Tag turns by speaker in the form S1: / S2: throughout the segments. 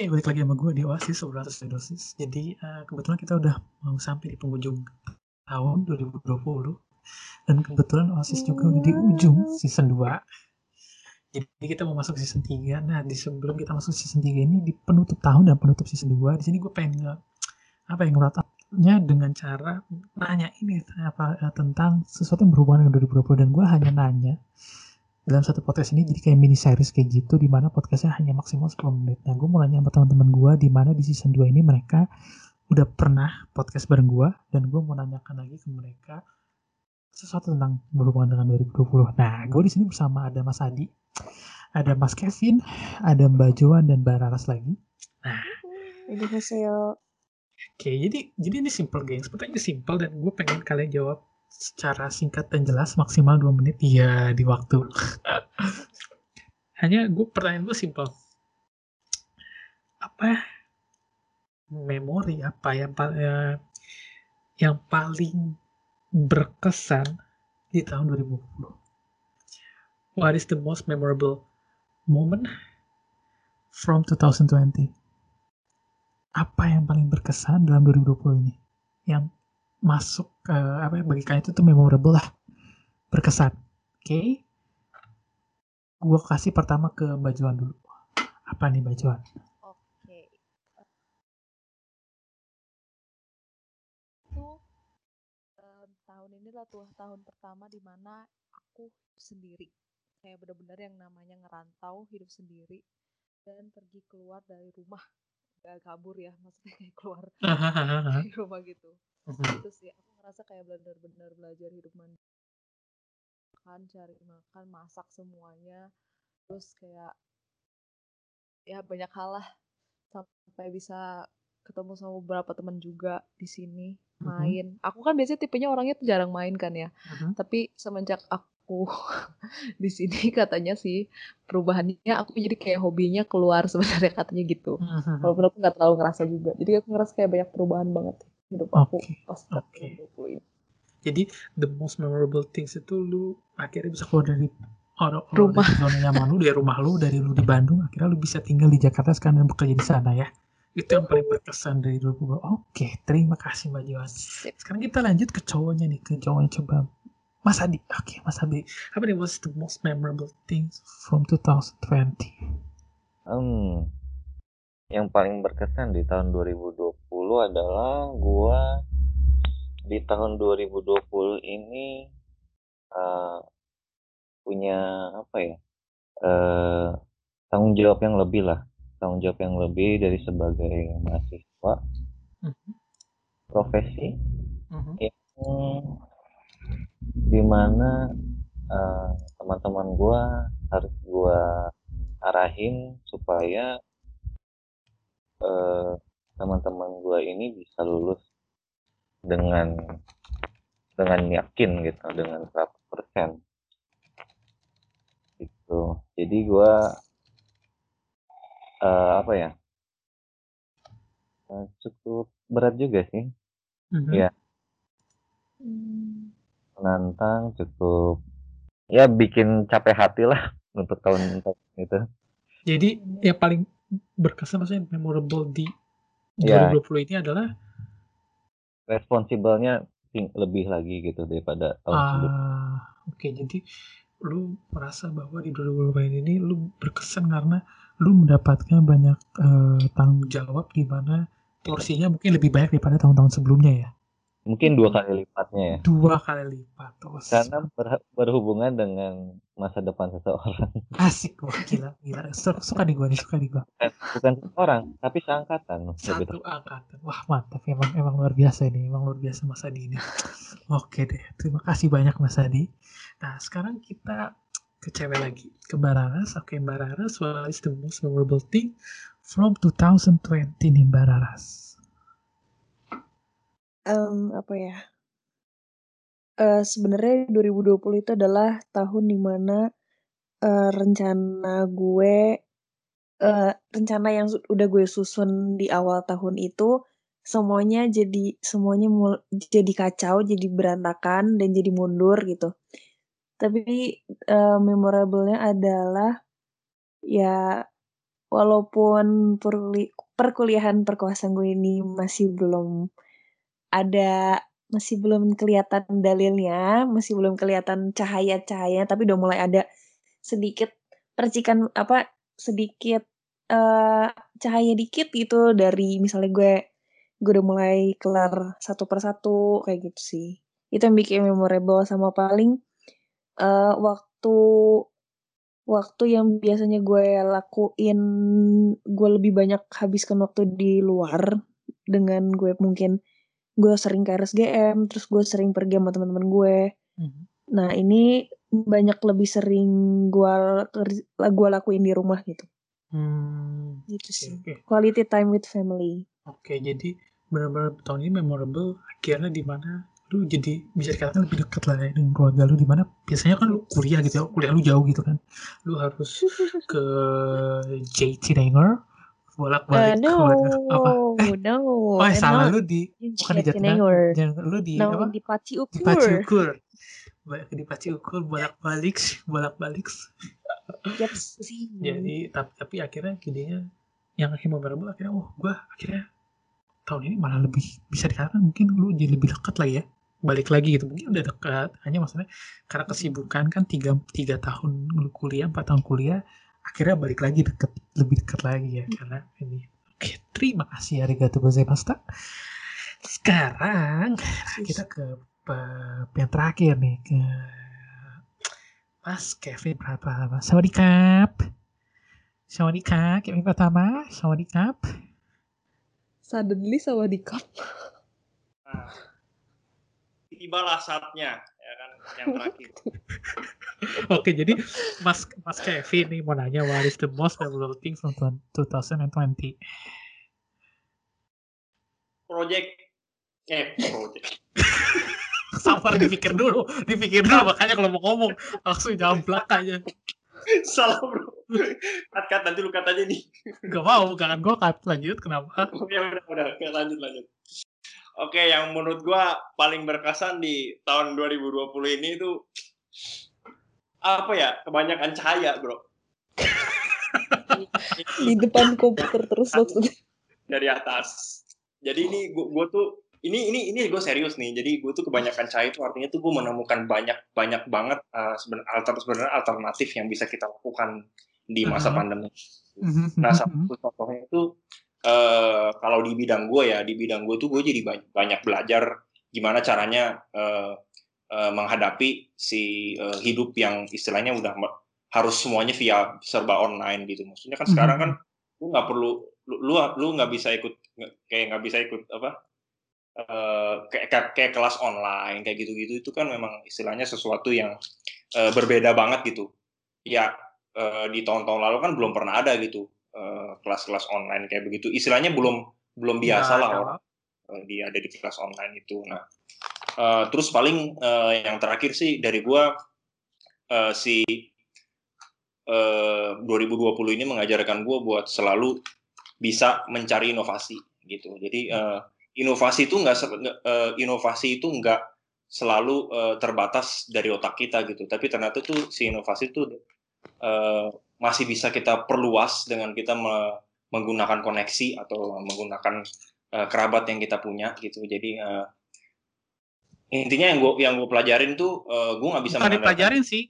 S1: Oke, balik lagi sama gue di Oasis Obrolan Dosis. Jadi uh, kebetulan kita udah mau sampai di penghujung tahun 2020 dan kebetulan Oasis juga udah di ujung season 2. Jadi kita mau masuk season 3. Nah, di sebelum kita masuk season 3 ini di penutup tahun dan penutup season 2, di sini gue pengen apa yang nya dengan cara nanya ini apa tentang sesuatu yang berhubungan dengan 2020 dan gue hanya nanya dalam satu podcast ini jadi kayak mini series kayak gitu di mana podcastnya hanya maksimal 10 menit. Nah, gue mau nanya sama teman-teman gue di mana di season 2 ini mereka udah pernah podcast bareng gue dan gue mau nanyakan lagi ke mereka sesuatu tentang berhubungan dengan 2020. Nah, gue di sini bersama ada Mas Adi, ada Mas Kevin, ada Mbak Joan dan Mbak Raras lagi. Nah. Oke, jadi jadi ini simple guys. Pertanyaannya simple dan gue pengen kalian jawab secara singkat dan jelas maksimal 2 menit. Ya di waktu. Hanya gue pertanyaan gue simpel. Apa memori apa yang uh, yang paling berkesan di tahun 2020 what is the most memorable moment from 2020 apa yang paling berkesan dalam 2020 ini? Yang masuk ke apa ya bagi kalian itu tuh memorable lah. Berkesan. Oke. Okay? gue kasih pertama ke Mbak Juan dulu. Apa nih Mbak Juan
S2: oke. Okay. itu um, tahun ini lah tuh tahun pertama di mana aku sendiri. Kayak benar-benar yang namanya ngerantau hidup sendiri dan pergi keluar dari rumah. Gak kabur ya maksudnya kayak keluar dari rumah gitu hmm. itu sih aku ngerasa kayak benar-benar belajar hidup mandiri makan cari makan masak semuanya terus kayak ya banyak hal lah sampai bisa ketemu sama beberapa teman juga di sini main. Mm-hmm. Aku kan biasanya tipenya orangnya tuh jarang main kan ya. Mm-hmm. Tapi semenjak aku di sini katanya sih perubahannya aku jadi kayak hobinya keluar sebenarnya katanya gitu. Mm-hmm. Walaupun aku nggak terlalu ngerasa juga. Jadi aku ngerasa kayak banyak perubahan banget hidup aku okay. pas okay. ini.
S1: Jadi the most memorable things itu lu akhirnya bisa keluar dari orang rumah. dari zona nyaman lu dari rumah lu dari lu di Bandung akhirnya lu bisa tinggal di Jakarta sekarang dan bekerja di sana ya. Itu yang paling berkesan dari dulu oke terima kasih Mbak Joan sekarang kita lanjut ke cowoknya nih ke cowoknya coba. Mas Adi. Oke Mas Adi. Apa nih was the most memorable things from 2020
S3: um, yang paling berkesan di tahun 2020 adalah gua di tahun 2020 ini uh, punya apa ya uh, tanggung jawab yang lebih lah tanggung jawab yang lebih dari sebagai mahasiswa mm-hmm. profesi mm-hmm. yang di mana uh, teman-teman gue harus gue arahin supaya uh, teman-teman gue ini bisa lulus dengan dengan yakin gitu dengan 100% gitu. Jadi gue uh, apa ya? Uh, cukup berat juga sih. Mm-hmm. ya menantang cukup ya bikin capek hati lah untuk tahun itu
S1: jadi yang paling berkesan maksudnya memorable di ya. 2020 ini adalah
S3: responsibelnya lebih lagi gitu daripada tahun ah, sebelumnya.
S1: Oke, okay, jadi lu merasa bahwa di 2020 ini lu berkesan karena lu mendapatkan banyak uh, tanggung jawab di mana porsinya mungkin lebih banyak daripada tahun-tahun sebelumnya ya.
S3: Mungkin dua kali lipatnya ya.
S1: Dua kali lipat. Oh,
S3: Karena ber, berhubungan dengan masa depan seseorang.
S1: Asik wah gila gila. Suka, suka nih gue nih suka nih gue.
S3: Bukan seorang tapi seangkatan.
S1: Satu angkatan. Wah mantap emang emang luar biasa ini emang luar biasa Mas Adi ini. Oke deh terima kasih banyak Mas Adi. Nah sekarang kita ke cewek lagi ke Bararas. Oke Bararas what is the most memorable thing from 2020 nih Bararas?
S2: um, apa ya, uh, sebenarnya 2020 itu adalah tahun di mana uh, rencana gue uh, rencana yang udah gue susun di awal tahun itu, semuanya jadi semuanya mul jadi kacau, jadi berantakan, dan jadi mundur gitu. Tapi, uh, memorable-nya adalah, ya
S4: walaupun perkuliahan perkuasaan gue ini masih belum ada masih belum kelihatan dalilnya, masih belum kelihatan cahaya-cahaya, tapi udah mulai ada sedikit percikan apa sedikit uh, cahaya dikit gitu dari misalnya gue gue udah mulai kelar satu persatu kayak gitu sih. Itu yang bikin memorable sama paling uh, waktu waktu yang biasanya gue lakuin gue lebih banyak habiskan waktu di luar dengan gue mungkin gue sering ke RSGM terus gue sering pergi sama teman-teman gue. Mm-hmm. nah ini banyak lebih sering gue gue lakuin di rumah gitu. Hmm, gitu sih. okay. quality time with family.
S1: Oke okay, jadi benar-benar tahun ini memorable akhirnya di mana lu jadi bisa dikatakan lebih dekat lah ya dengan keluarga lu di mana biasanya kan lu kuliah gitu ya kuliah lu jauh gitu kan. Lu harus ke JT Danger bolak-balik uh,
S4: no,
S1: apa?
S4: Eh, no,
S1: oh eh, salah lu di bukan di Jatinangor. Lu di
S4: no,
S1: apa?
S4: Di Paci Ukur.
S1: Di Paci Ukur. Di Paci Ukur bolak-balik, bolak-balik.
S4: Yep, sih.
S1: Jadi tapi, tapi akhirnya gedenya yang akhirnya memorable akhirnya oh gua akhirnya tahun ini malah lebih bisa dikatakan mungkin lu jadi lebih dekat lagi ya balik lagi gitu mungkin udah dekat hanya maksudnya karena kesibukan kan tiga tiga tahun lu kuliah empat tahun kuliah akhirnya balik lagi deket lebih dekat lagi ya karena ini. Oke terima kasih arigato gozaimashita sekarang kita ke yang terakhir nih ke Mas Kevin Pratama. Sawadikap Sawadikap Kevin Pratama. Sawadikap
S2: Suddenly Sawadikap
S5: nah, tibalah saatnya ya kan yang terakhir
S1: Oke, jadi Mas Mas Kevin nih mau nanya what is the most memorable thing from 2020?
S5: Project eh project.
S1: Sabar dipikir dulu, dipikir dulu makanya kalau mau ngomong langsung jamblak aja.
S5: Salah bro. Kat kat nanti lu kat aja nih.
S1: Gak mau, jangan gue kat lanjut kenapa?
S5: ya udah udah lanjut lanjut. Oke, yang menurut gua paling berkesan di tahun 2020 ini itu apa ya? Kebanyakan cahaya bro.
S2: Di depan komputer terus maksudnya.
S5: Dari atas. Jadi ini gue tuh ini ini ini gue serius nih. Jadi gue tuh kebanyakan cahaya itu artinya tuh gue menemukan banyak banyak banget uh, sebenarnya alternatif yang bisa kita lakukan di masa uh-huh. pandemi. Uh-huh. nah satu contohnya itu uh, kalau di bidang gue ya di bidang gue tuh gue jadi banyak, banyak belajar gimana caranya uh, uh, menghadapi si uh, hidup yang istilahnya udah harus semuanya via serba online gitu. Maksudnya kan sekarang kan lu nggak perlu lu lu nggak bisa ikut kayak nggak bisa ikut apa uh, kayak kayak kelas online kayak gitu-gitu itu kan memang istilahnya sesuatu yang uh, berbeda banget gitu. Ya uh, di tahun-tahun lalu kan belum pernah ada gitu kelas-kelas uh, online kayak begitu. Istilahnya belum belum biasa lah orang uh, dia ada di kelas online itu. Nah Uh, terus paling uh, yang terakhir sih dari gua uh, si uh, 2020 ini mengajarkan gua buat selalu bisa mencari inovasi gitu. Jadi uh, inovasi itu nggak uh, inovasi itu nggak selalu uh, terbatas dari otak kita gitu. Tapi ternyata tuh si inovasi itu uh, masih bisa kita perluas dengan kita me menggunakan koneksi atau menggunakan uh, kerabat yang kita punya gitu. Jadi uh, intinya yang gue yang gue pelajarin tuh uh, gue nggak bisa
S1: Bukan dipelajarin sih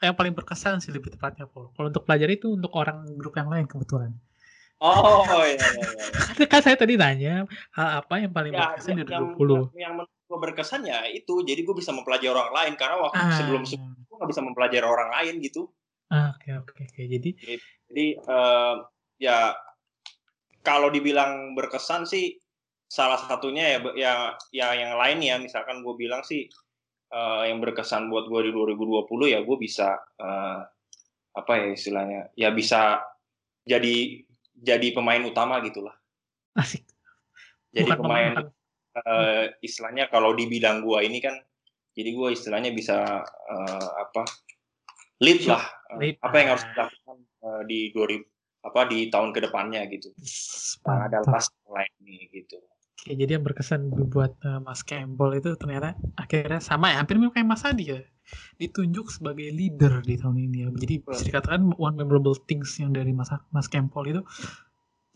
S1: yang paling berkesan sih lebih tepatnya Paul. Kalau untuk pelajari itu untuk orang grup yang lain kebetulan.
S5: Oh iya iya. iya.
S1: kan saya tadi nanya hal apa yang paling ya, berkesan di 2020. Yang,
S5: yang menurut gue berkesan ya itu jadi gue bisa mempelajari orang lain karena waktu ah. sebelum sebelum gue nggak bisa mempelajari orang lain gitu.
S1: Ah, oke oke oke jadi
S5: jadi uh, ya kalau dibilang berkesan sih salah satunya ya ya ya yang lain ya misalkan gue bilang sih uh, yang berkesan buat gue di 2020 ya gue bisa uh, apa ya istilahnya ya bisa jadi jadi pemain utama gitulah.
S1: Asik.
S5: Jadi Bukan pemain uh, istilahnya kalau di bidang gue ini kan jadi gue istilahnya bisa uh, apa lead lah lead. apa yang harus dilakukan uh, di 2000 apa di tahun ke depannya gitu. Nah, ada pas lain nih gitu
S1: Oke, jadi yang berkesan buat uh, Mas Campbell itu ternyata akhirnya sama ya, hampir mirip kayak Mas Adi ya. ditunjuk sebagai leader di tahun ini ya. Jadi bisa dikatakan one memorable things yang dari Mas Mas Kempol itu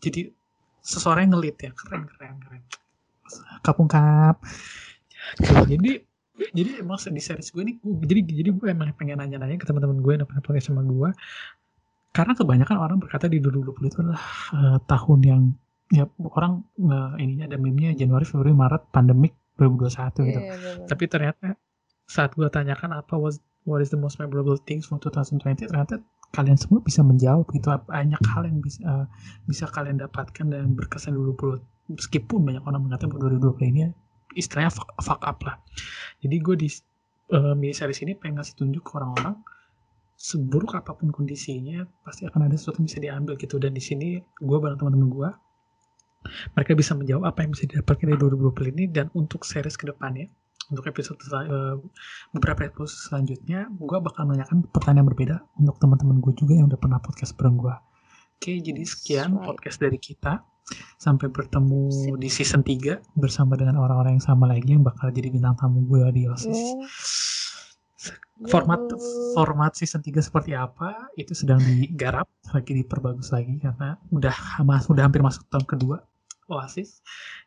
S1: jadi seseorang yang ngelit ya. Keren keren keren. Kapung kap. Jadi jadi emang di series gue gue- jadi jadi gue emang pengen nanya-nanya ke teman-teman gue yang pernah sama gue. Karena kebanyakan orang berkata di 2020 itu adalah eh, tahun yang ya orang eh, ininya ada meme-nya Januari Februari Maret pandemik 2021 gitu.
S2: Iya, bener.
S1: tapi ternyata saat gue tanyakan apa was what is the most memorable things from 2020 ternyata kalian semua bisa menjawab gitu. Banyak hal yang bisa eh, bisa kalian dapatkan dan berkesan 2020 meskipun banyak orang mengatakan bahwa 2020 ini istilahnya fuck, fuck up lah. Jadi gue di eh, mini series ini pengen ngasih tunjuk ke orang-orang seburuk apa pun kondisinya pasti akan ada sesuatu yang bisa diambil gitu. Dan di sini gue bareng teman-teman gue mereka bisa menjawab apa yang bisa didapatkan dari 2020 ini dan untuk series ke depannya untuk episode eh, beberapa episode selanjutnya gue bakal menanyakan pertanyaan berbeda untuk teman-teman gue juga yang udah pernah podcast bareng gue oke jadi sekian podcast dari kita. Sampai bertemu
S2: Sip.
S1: di season 3 bersama dengan orang-orang yang sama lagi yang bakal jadi bintang tamu gue di OSIS format format season 3 seperti apa itu sedang digarap lagi diperbagus lagi karena udah mas udah hampir masuk tahun kedua Oasis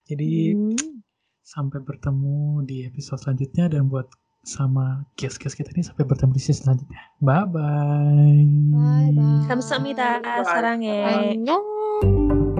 S1: jadi
S4: Hmm.
S1: sampai bertemu di episode selanjutnya dan buat sama kios-kios kita ini sampai bertemu di season selanjutnya bye bye
S2: Bye
S5: bye.
S4: Sarangnya.
S2: Annyeong.